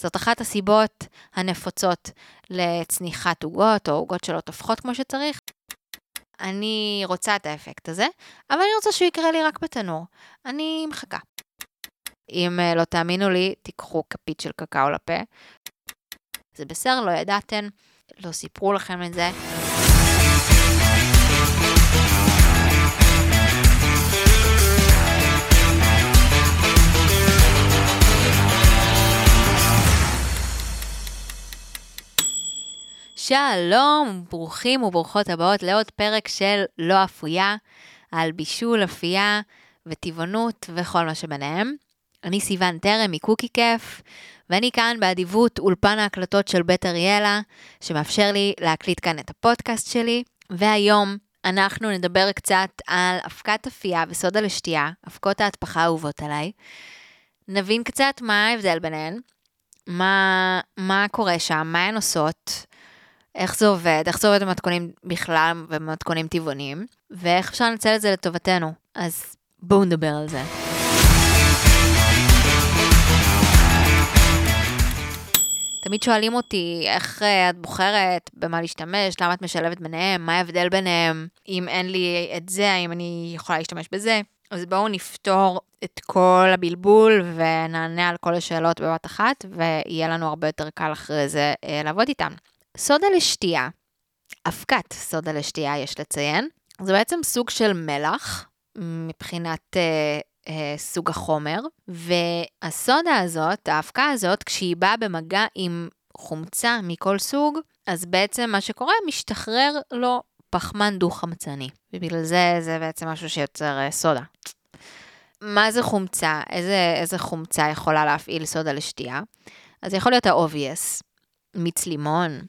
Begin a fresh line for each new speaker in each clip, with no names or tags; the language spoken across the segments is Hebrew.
זאת אחת הסיבות הנפוצות לצניחת עוגות או עוגות שלא טופחות כמו שצריך. אני רוצה את האפקט הזה, אבל אני רוצה שהוא יקרה לי רק בתנור. אני מחכה. אם אה, לא תאמינו לי, תיקחו כפית של קקאו לפה. זה בסדר, לא ידעתן, לא סיפרו לכם את זה. שלום, ברוכים וברוכות הבאות לעוד פרק של לא אפויה, על בישול, אפייה וטבעונות וכל מה שביניהם. אני סיוון טרם מקוקי כיף, ואני כאן באדיבות אולפן ההקלטות של בית אריאלה, שמאפשר לי להקליט כאן את הפודקאסט שלי, והיום אנחנו נדבר קצת על אבקת אפייה וסודה לשתייה, אבקות ההטפחה האהובות עליי. נבין קצת מה ההבדל ביניהן, מה, מה קורה שם, מה הן עושות, איך זה עובד, איך זה עובד במתכונים בכלל ובמתכונים טבעוניים, ואיך אפשר לנצל את זה לטובתנו. אז בואו נדבר על זה. תמיד שואלים אותי איך אה, את בוחרת, במה להשתמש, למה את משלבת ביניהם, מה ההבדל ביניהם, אם אין לי את זה, האם אני יכולה להשתמש בזה. אז בואו נפתור את כל הבלבול ונענה על כל השאלות בבת אחת, ויהיה לנו הרבה יותר קל אחרי זה אה, לעבוד איתם. סודה לשתייה, אבקת סודה לשתייה יש לציין, זה בעצם סוג של מלח מבחינת אה, אה, סוג החומר, והסודה הזאת, האבקה הזאת, כשהיא באה במגע עם חומצה מכל סוג, אז בעצם מה שקורה, משתחרר לו פחמן דו-חמצני, ובגלל זה זה בעצם משהו שיוצר אה, סודה. מה זה חומצה? איזה, איזה חומצה יכולה להפעיל סודה לשתייה? אז זה יכול להיות ה-obvious, מיץ לימון,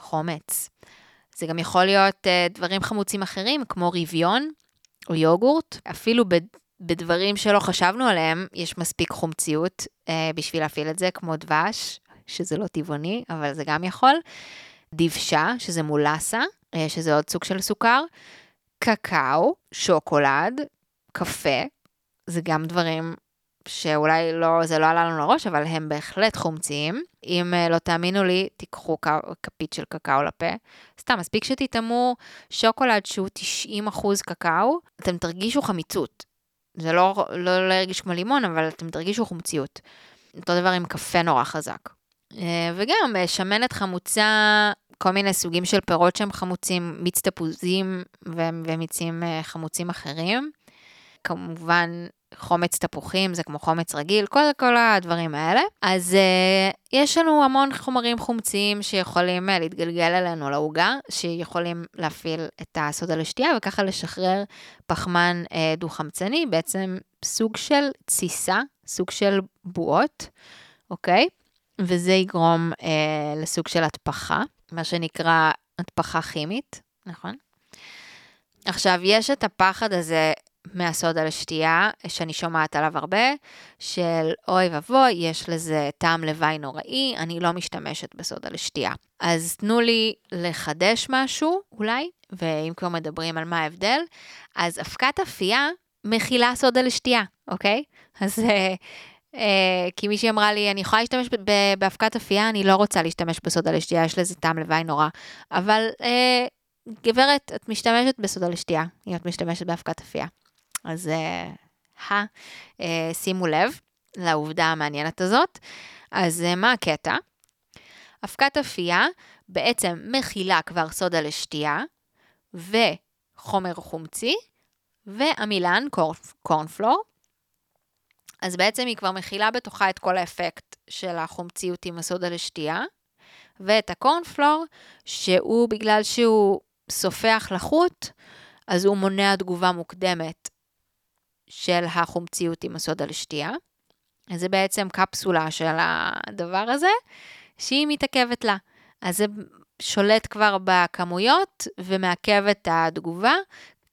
חומץ. זה גם יכול להיות uh, דברים חמוצים אחרים, כמו רביון או יוגורט, אפילו בדברים שלא חשבנו עליהם, יש מספיק חומציות uh, בשביל להפעיל את זה, כמו דבש, שזה לא טבעוני, אבל זה גם יכול. דבשה, שזה מולסה, uh, שזה עוד סוג של סוכר. קקאו, שוקולד, קפה, זה גם דברים שאולי לא, זה לא עלה לנו לראש, אבל הם בהחלט חומציים. אם uh, לא תאמינו לי, תיקחו כפית של קקאו לפה. סתם, מספיק שתטעמו שוקולד שהוא 90% קקאו, אתם תרגישו חמיצות. זה לא, לא, לא ירגיש כמו לימון, אבל אתם תרגישו חומציות. אותו דבר עם קפה נורא חזק. Uh, וגם uh, שמנת חמוצה, כל מיני סוגים של פירות שהם חמוצים, מיץ תפוזים ומיצים חמוצים אחרים. כמובן, חומץ תפוחים, זה כמו חומץ רגיל, כל, כל הדברים האלה. אז uh, יש לנו המון חומרים חומציים שיכולים uh, להתגלגל אלינו לעוגה, שיכולים להפעיל את הסודה לשתייה וככה לשחרר פחמן uh, דו-חמצני, בעצם סוג של תסיסה, סוג של בועות, אוקיי? וזה יגרום uh, לסוג של התפחה, מה שנקרא התפחה כימית, נכון? עכשיו, יש את הפחד הזה מהסודה לשתייה, שאני שומעת עליו הרבה, של אוי ואבוי, יש לזה טעם לוואי נוראי, אני לא משתמשת בסודה לשתייה. אז תנו לי לחדש משהו, אולי, ואם כבר מדברים על מה ההבדל, אז אבקת אפייה מכילה סודה לשתייה, אוקיי? אז... אה, אה, כי מישהי אמרה לי, אני יכולה להשתמש באבקת אפייה, אני לא רוצה להשתמש בסודה לשתייה, יש לזה טעם לוואי נורא. אבל אה, גברת, את משתמשת בסודה לשתייה, אם את משתמשת באבקת אפייה. אז uh, uh, שימו לב לעובדה המעניינת הזאת. אז uh, מה הקטע? אבקת אפייה בעצם מכילה כבר סודה לשתייה וחומר חומצי ועמילן, קורנפלור. אז בעצם היא כבר מכילה בתוכה את כל האפקט של החומציות עם הסודה לשתייה, ואת הקורנפלור, שהוא בגלל שהוא סופח לחוט, אז הוא מונע תגובה מוקדמת של החומציות עם הסודה לשתייה. אז זה בעצם קפסולה של הדבר הזה, שהיא מתעכבת לה. אז זה שולט כבר בכמויות ומעכב את התגובה,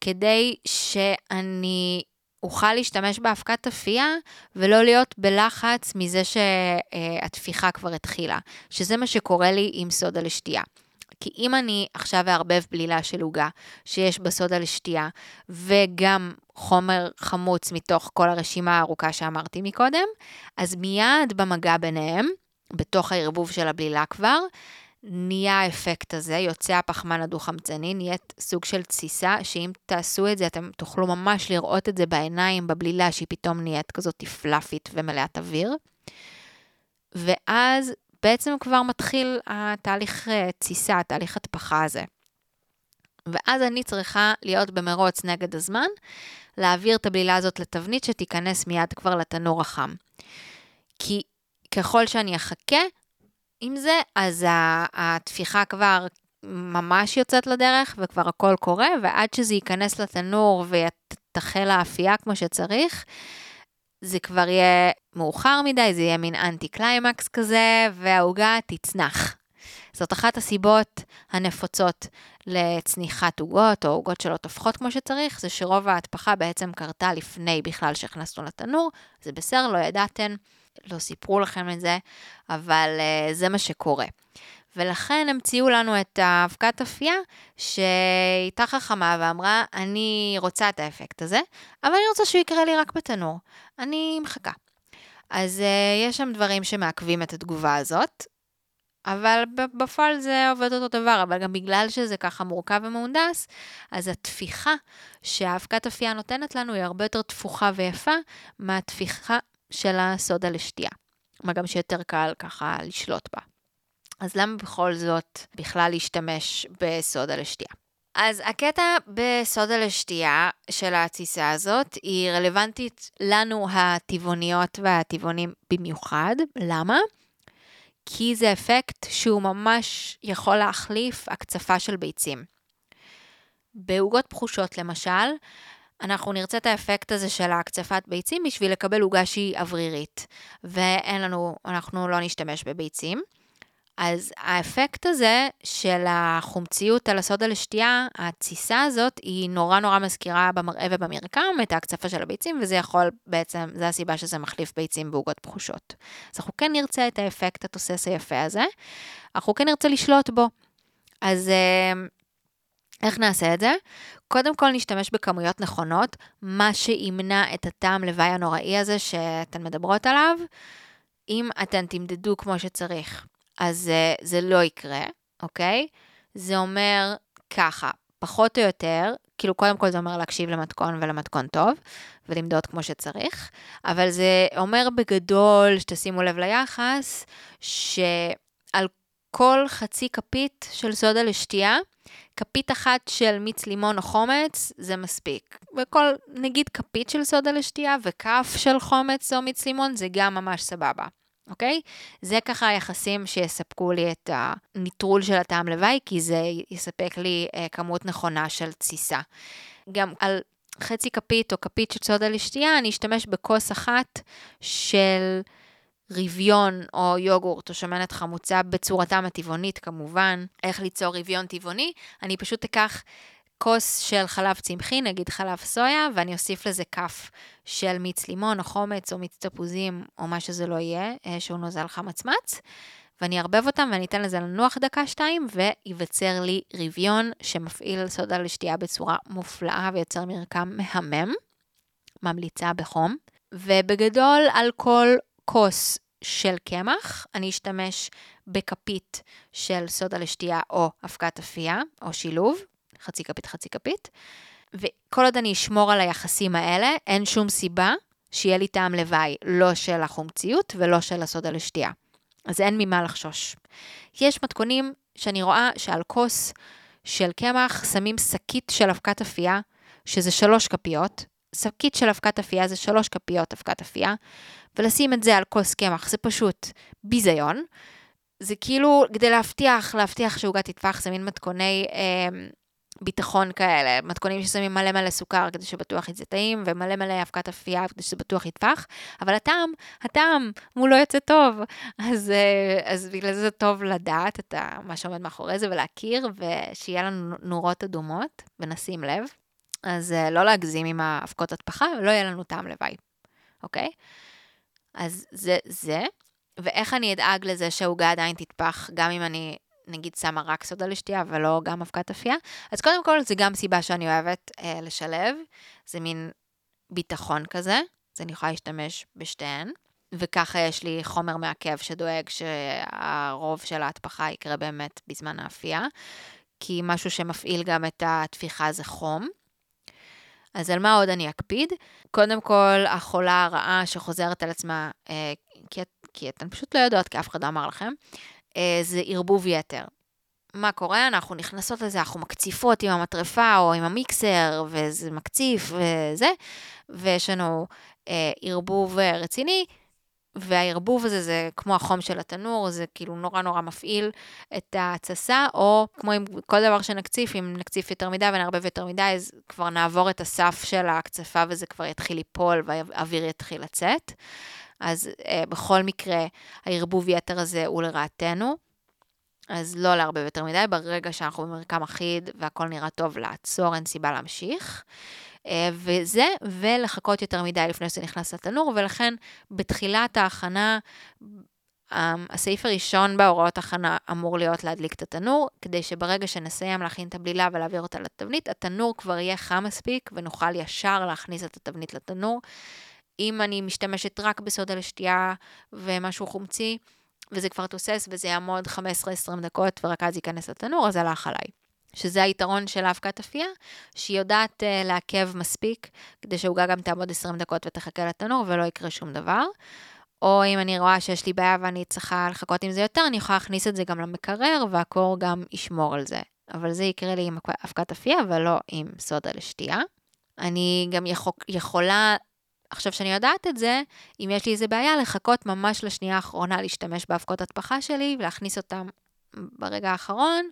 כדי שאני אוכל להשתמש באבקת אפייה ולא להיות בלחץ מזה שהתפיחה כבר התחילה, שזה מה שקורה לי עם סודה לשתייה. כי אם אני עכשיו אערבב בלילה של עוגה שיש בה סודה לשתייה, וגם חומר חמוץ מתוך כל הרשימה הארוכה שאמרתי מקודם, אז מיד במגע ביניהם, בתוך הערבוב של הבלילה כבר, נהיה האפקט הזה, יוצא הפחמן הדו-חמצני, נהיית סוג של תסיסה, שאם תעשו את זה, אתם תוכלו ממש לראות את זה בעיניים, בבלילה, שהיא פתאום נהיית כזאת פלאפית ומלאת אוויר. ואז בעצם כבר מתחיל התהליך אה, תסיסה, תהליך התפחה הזה. ואז אני צריכה להיות במרוץ נגד הזמן, להעביר את הבלילה הזאת לתבנית שתיכנס מיד כבר לתנור החם. כי ככל שאני אחכה עם זה, אז התפיחה כבר ממש יוצאת לדרך וכבר הכל קורה, ועד שזה ייכנס לתנור ותחל האפייה כמו שצריך, זה כבר יהיה מאוחר מדי, זה יהיה מין אנטי קליימקס כזה, והעוגה תצנח. זאת אחת הסיבות הנפוצות לצניחת עוגות, או עוגות שלא טופחות כמו שצריך, זה שרוב ההטפחה בעצם קרתה לפני בכלל שהכנסנו לתנור. זה בסדר, לא ידעתן, לא סיפרו לכם את זה, אבל uh, זה מה שקורה. ולכן המציאו לנו את האבקת אפייה, שהייתה חכמה ואמרה, אני רוצה את האפקט הזה, אבל אני רוצה שהוא יקרה לי רק בתנור. אני מחכה. אז uh, יש שם דברים שמעכבים את התגובה הזאת, אבל בפועל זה עובד אותו דבר, אבל גם בגלל שזה ככה מורכב ומהונדס, אז התפיחה שהאבקת אפייה נותנת לנו היא הרבה יותר תפוחה ויפה מהתפיחה של הסודה לשתייה. מה גם שיותר קל ככה לשלוט בה. אז למה בכל זאת בכלל להשתמש בסודה לשתייה? אז הקטע בסודה לשתייה של התסיסה הזאת היא רלוונטית לנו הטבעוניות והטבעונים במיוחד. למה? כי זה אפקט שהוא ממש יכול להחליף הקצפה של ביצים. בעוגות פחושות למשל, אנחנו נרצה את האפקט הזה של ההקצפת ביצים בשביל לקבל עוגה שהיא אוורירית, ואין לנו, אנחנו לא נשתמש בביצים. אז האפקט הזה של החומציות על הסודה לשתייה, התסיסה הזאת, היא נורא נורא מזכירה במראה ובמרקם את ההקצפה של הביצים, וזה יכול בעצם, זה הסיבה שזה מחליף ביצים בעוגות פחושות. אז אנחנו כן נרצה את האפקט התוסס היפה הזה, אנחנו כן נרצה לשלוט בו. אז אה, איך נעשה את זה? קודם כל נשתמש בכמויות נכונות, מה שימנע את הטעם לוואי הנוראי הזה שאתן מדברות עליו, אם אתן תמדדו כמו שצריך. אז uh, זה לא יקרה, אוקיי? זה אומר ככה, פחות או יותר, כאילו קודם כל זה אומר להקשיב למתכון ולמתכון טוב, ולמדוד כמו שצריך, אבל זה אומר בגדול, שתשימו לב ליחס, שעל כל חצי כפית של סודה לשתייה, כפית אחת של מיץ לימון או חומץ, זה מספיק. וכל, נגיד כפית של סודה לשתייה וכף של חומץ או מיץ לימון, זה גם ממש סבבה. אוקיי? זה ככה היחסים שיספקו לי את הניטרול של הטעם לוואי, כי זה יספק לי אה, כמות נכונה של תסיסה. גם על חצי כפית או כפית של סודה לשתייה, אני אשתמש בכוס אחת של רביון או יוגורט או שמנת חמוצה בצורתם הטבעונית כמובן. איך ליצור רביון טבעוני? אני פשוט אקח כוס של חלב צמחי, נגיד חלב סויה, ואני אוסיף לזה כף של מיץ לימון או חומץ או מיץ תפוזים או מה שזה לא יהיה, אה, שהוא נוזל חמצמץ. ואני אערבב אותם ואני אתן לזה לנוח דקה-שתיים, וייווצר לי רביון שמפעיל סודה לשתייה בצורה מופלאה ויוצר מרקם מהמם. ממליצה בחום. ובגדול, על כל כוס של קמח, אני אשתמש בכפית של סודה לשתייה או אבקת אפייה, או שילוב, חצי כפית, חצי כפית. וכל עוד אני אשמור על היחסים האלה, אין שום סיבה שיהיה לי טעם לוואי, לא של החומציות ולא של הסודה לשתייה. אז אין ממה לחשוש. יש מתכונים שאני רואה שעל כוס של קמח שמים שקית של אבקת אפייה, שזה שלוש כפיות. שקית של אבקת אפייה זה שלוש כפיות אבקת אפייה, ולשים את זה על כוס קמח זה פשוט ביזיון. זה כאילו, כדי להבטיח, להבטיח שעוגה תטפח, זה מין מתכוני אה, ביטחון כאלה, מתכונים ששמים מלא מלא סוכר כדי שבטוח יצא טעים, ומלא מלא אבקת אפייה כדי שזה בטוח יטפח, אבל הטעם, הטעם, הוא לא יוצא טוב. אז, אה, אז בגלל זה זה טוב לדעת את מה שעומד מאחורי זה ולהכיר, ושיהיה לנו נורות אדומות, ונשים לב. אז אה, לא להגזים עם האבקות הטפחה, ולא יהיה לנו טעם לוואי, אוקיי? אז זה זה. ואיך אני אדאג לזה שהעוגה עדיין תטפח, גם אם אני נגיד שמה רק סודה לשתייה ולא גם אבקת אפייה. אז קודם כל, זה גם סיבה שאני אוהבת אה, לשלב. זה מין ביטחון כזה, אז אני יכולה להשתמש בשתיהן. וככה יש לי חומר מעכב שדואג שהרוב של ההטפחה יקרה באמת בזמן האפייה, כי משהו שמפעיל גם את התפיחה זה חום. אז על מה עוד אני אקפיד? קודם כל, החולה הרעה שחוזרת על עצמה, אה, כי, כי אתן פשוט לא יודעות, כי אף אחד לא אמר לכם, זה ערבוב יתר. מה קורה? אנחנו נכנסות לזה, אנחנו מקציפות עם המטרפה או עם המיקסר, וזה מקציף וזה, ויש לנו אה, ערבוב רציני, והערבוב הזה זה כמו החום של התנור, זה כאילו נורא נורא מפעיל את ההתססה, או כמו עם כל דבר שנקציף, אם נקציף יותר מדי ונערבב יותר מדי, אז כבר נעבור את הסף של ההקצפה וזה כבר יתחיל ליפול והאוויר יתחיל לצאת. אז אה, בכל מקרה, הערבוב יתר הזה הוא לרעתנו. אז לא לערבב יותר מדי, ברגע שאנחנו במרקם אחיד והכל נראה טוב, לעצור, אין סיבה להמשיך. אה, וזה, ולחכות יותר מדי לפני שזה נכנס לתנור, ולכן בתחילת ההכנה, אמ, הסעיף הראשון בהוראות הכנה אמור להיות להדליק את התנור, כדי שברגע שנסיים להכין את הבלילה ולהעביר אותה לתבנית, התנור כבר יהיה חם מספיק ונוכל ישר להכניס את התבנית לתנור. אם אני משתמשת רק בסודה לשתייה ומשהו חומצי, וזה כבר תוסס וזה יעמוד 15-20 דקות ורק אז ייכנס לתנור, אז הלך עליי. שזה היתרון של האבקת אפייה, שהיא יודעת uh, לעכב מספיק, כדי שהעוגה גם תעמוד 20 דקות ותחכה לתנור ולא יקרה שום דבר. או אם אני רואה שיש לי בעיה ואני צריכה לחכות עם זה יותר, אני יכולה להכניס את זה גם למקרר, והקור גם ישמור על זה. אבל זה יקרה לי עם אבקת אפייה ולא עם סודה לשתייה. אני גם יכול, יכולה, עכשיו שאני יודעת את זה, אם יש לי איזה בעיה, לחכות ממש לשנייה האחרונה להשתמש באבקות הטפחה שלי ולהכניס אותם ברגע האחרון.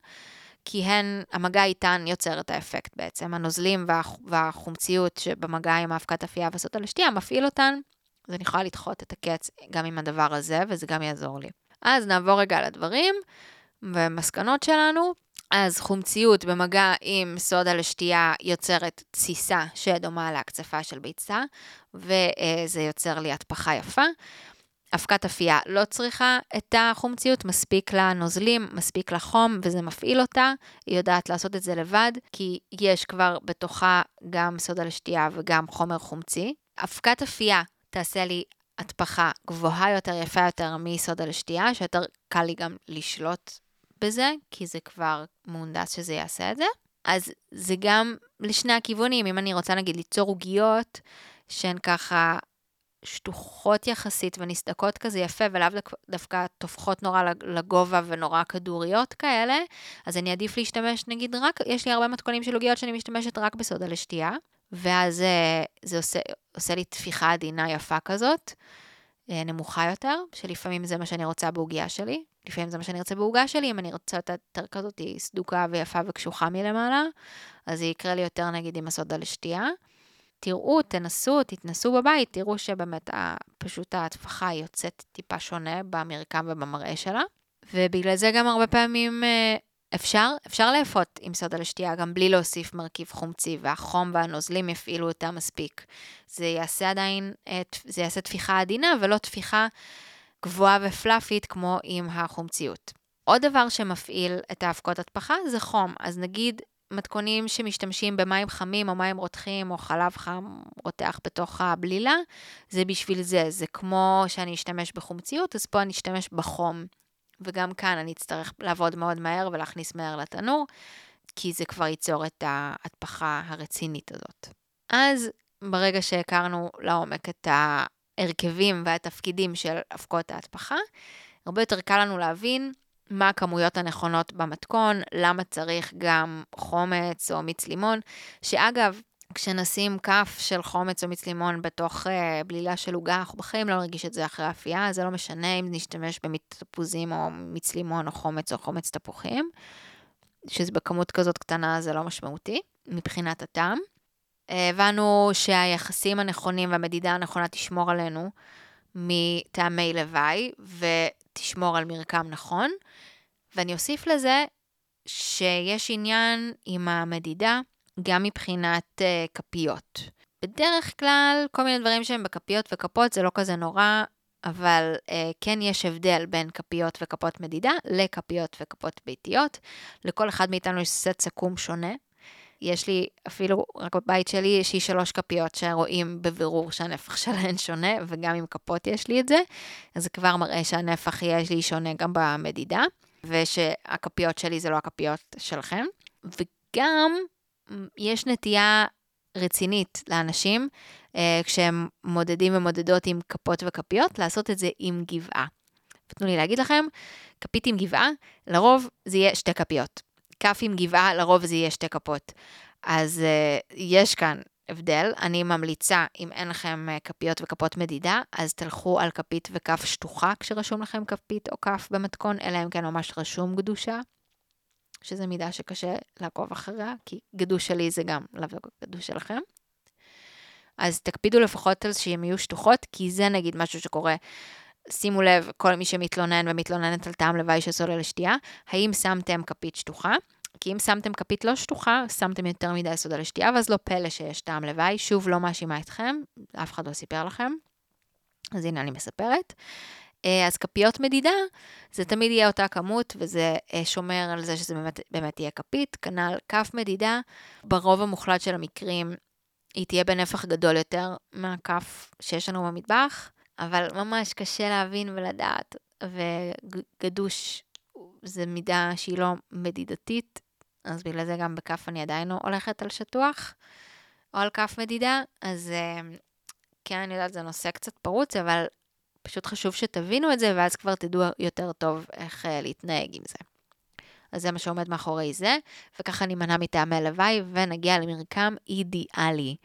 כי הן, המגע איתן יוצר את האפקט בעצם. הנוזלים וה, והחומציות שבמגע עם האבקת אפייה וסוטה לשתייה מפעיל אותן, אז אני יכולה לדחות את הקץ גם עם הדבר הזה, וזה גם יעזור לי. אז נעבור רגע לדברים ומסקנות שלנו. אז חומציות במגע עם סודה לשתייה יוצרת תסיסה שדומה להקצפה של ביצה, וזה יוצר לי התפחה יפה. אבקת אפייה לא צריכה את החומציות, מספיק לה נוזלים, מספיק לה חום, וזה מפעיל אותה. היא יודעת לעשות את זה לבד, כי יש כבר בתוכה גם סודה לשתייה וגם חומר חומצי. אבקת אפייה תעשה לי התפחה גבוהה יותר, יפה יותר מסודה לשתייה, שיותר קל לי גם לשלוט בזה, כי זה כבר מהונדס שזה יעשה את זה. אז זה גם לשני הכיוונים, אם אני רוצה נגיד ליצור עוגיות שהן ככה שטוחות יחסית ונסדקות כזה יפה, ולאו דווקא טופחות נורא לגובה ונורא כדוריות כאלה, אז אני עדיף להשתמש, נגיד, רק, יש לי הרבה מתכונים של עוגיות שאני משתמשת רק בסודה לשתייה, ואז אה, זה עושה, עושה לי טפיחה עדינה יפה כזאת, אה, נמוכה יותר, שלפעמים זה מה שאני רוצה בעוגיה שלי, לפעמים זה מה שאני רוצה בעוגה שלי, אם אני רוצה אותה יותר כזאת סדוקה ויפה וקשוחה מלמעלה, אז זה יקרה לי יותר נגיד עם הסודה לשתייה. תראו, תנסו, תתנסו בבית, תראו שבאמת פשוט ההטפחה יוצאת טיפה שונה במרקם ובמראה שלה. ובגלל זה גם הרבה פעמים אה, אפשר, אפשר לאפות עם סודה לשתייה, גם בלי להוסיף מרכיב חומצי, והחום והנוזלים יפעילו אותה מספיק. זה יעשה עדיין, זה יעשה תפיחה עדינה ולא תפיחה גבוהה ופלאפית כמו עם החומציות. עוד דבר שמפעיל את האבקות הטפחה זה חום. אז נגיד מתכונים שמשתמשים במים חמים או מים רותחים או חלב חם רותח בתוך הבלילה, זה בשביל זה. זה כמו שאני אשתמש בחומציות, אז פה אני אשתמש בחום. וגם כאן אני אצטרך לעבוד מאוד מהר ולהכניס מהר לתנור, כי זה כבר ייצור את ההטפחה הרצינית הזאת. אז ברגע שהכרנו לעומק את ההרכבים והתפקידים של אבקות ההטפחה, הרבה יותר קל לנו להבין מה הכמויות הנכונות במתכון, למה צריך גם חומץ או מיץ לימון, שאגב, כשנשים כף של חומץ או מיץ לימון בתוך uh, בלילה של עוגה, אנחנו בחיים לא נרגיש את זה אחרי אפייה, זה לא משנה אם נשתמש במיץ או מיץ לימון או חומץ או חומץ תפוחים, שזה כזאת קטנה זה לא משמעותי מבחינת הטעם. הבנו שהיחסים הנכונים והמדידה הנכונה תשמור עלינו מטעמי לוואי, תשמור על מרקם נכון. ואני אוסיף לזה שיש עניין עם המדידה גם מבחינת uh, כפיות. בדרך כלל, כל מיני דברים שהם בכפיות וכפות זה לא כזה נורא, אבל uh, כן יש הבדל בין כפיות וכפות מדידה לכפיות וכפות ביתיות. לכל אחד מאיתנו יש סט סכו"ם שונה. יש לי אפילו, רק בבית שלי יש לי שלוש כפיות שרואים בבירור שהנפח שלהן שונה, וגם עם כפות יש לי את זה, אז זה כבר מראה שהנפח יש לי שונה גם במדידה, ושהכפיות שלי זה לא הכפיות שלכם. וגם יש נטייה רצינית לאנשים, אה, כשהם מודדים ומודדות עם כפות וכפיות, לעשות את זה עם גבעה. ותנו לי להגיד לכם, כפית עם גבעה, לרוב זה יהיה שתי כפיות. כף עם גבעה, לרוב זה יהיה שתי כפות. אז uh, יש כאן הבדל. אני ממליצה, אם אין לכם uh, כפיות וכפות מדידה, אז תלכו על כפית וכף שטוחה כשרשום לכם כפית או כף במתכון, אלא אם כן ממש רשום גדושה, שזה מידה שקשה לעקוב אחריה, כי גדוש שלי זה גם לאו גדוש שלכם. אז תקפידו לפחות על שהן יהיו שטוחות, כי זה נגיד משהו שקורה שימו לב, כל מי שמתלונן ומתלוננת על טעם לוואי של סולר לשתייה, האם שמתם כפית שטוחה? כי אם שמתם כפית לא שטוחה, שמתם יותר מדי סודה לשתייה, ואז לא פלא שיש טעם לוואי. שוב, לא מאשימה אתכם, אף אחד לא סיפר לכם. אז הנה אני מספרת. אה, אז כפיות מדידה, זה תמיד יהיה אותה כמות, וזה אה, שומר על זה שזה באמת, באמת יהיה כפית. כנ"ל כף מדידה, ברוב המוחלט של המקרים, היא תהיה בנפח גדול יותר מהכף שיש לנו במטבח. אבל ממש קשה להבין ולדעת, וגדוש זה מידה שהיא לא מדידתית, אז בגלל זה גם בכף אני עדיין לא הולכת על שטוח, או על כף מדידה, אז אה, כן, אני יודעת, זה נושא קצת פרוץ, אבל פשוט חשוב שתבינו את זה, ואז כבר תדעו יותר טוב איך אה, להתנהג עם זה. אז זה מה שעומד מאחורי זה, וככה נימנע מטעמי לוואי, ונגיע למרקם אידיאלי.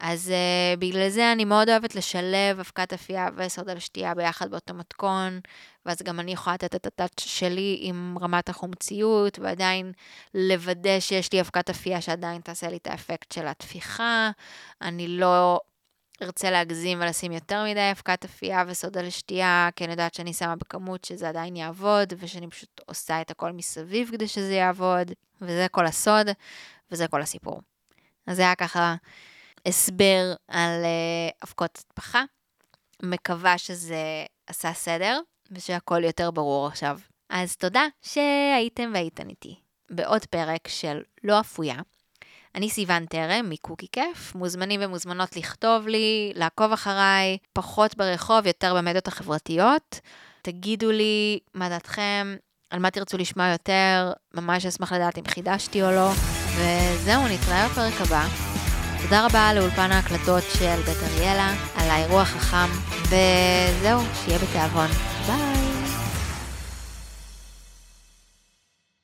אז uh, בגלל זה אני מאוד אוהבת לשלב אבקת אפייה וסודה לשתייה ביחד באותו מתכון, ואז גם אני יכולה לתת את הטאץ' שלי עם רמת החומציות, ועדיין לוודא שיש לי אבקת אפייה שעדיין תעשה לי את האפקט של התפיחה. אני לא ארצה להגזים ולשים יותר מדי אבקת אפייה וסודה לשתייה, כי אני יודעת שאני שמה בכמות שזה עדיין יעבוד, ושאני פשוט עושה את הכל מסביב כדי שזה יעבוד, וזה כל הסוד, וזה כל הסיפור. אז זה היה ככה... הסבר על אה, אבקות הטפחה. מקווה שזה עשה סדר ושהכול יותר ברור עכשיו. אז תודה שהייתם והייתן איתי בעוד פרק של לא אפויה. אני סיוון טרם מקוקי כיף, מוזמנים ומוזמנות לכתוב לי, לעקוב אחריי, פחות ברחוב, יותר במדיות החברתיות. תגידו לי מה דעתכם, על מה תרצו לשמוע יותר, ממש אשמח לדעת אם חידשתי או לא. וזהו, נתראה בפרק הבא. תודה רבה לאולפן ההקלטות של בית אריאלה, על האירוע החכם, וזהו, שיהיה בתיאבון. ביי!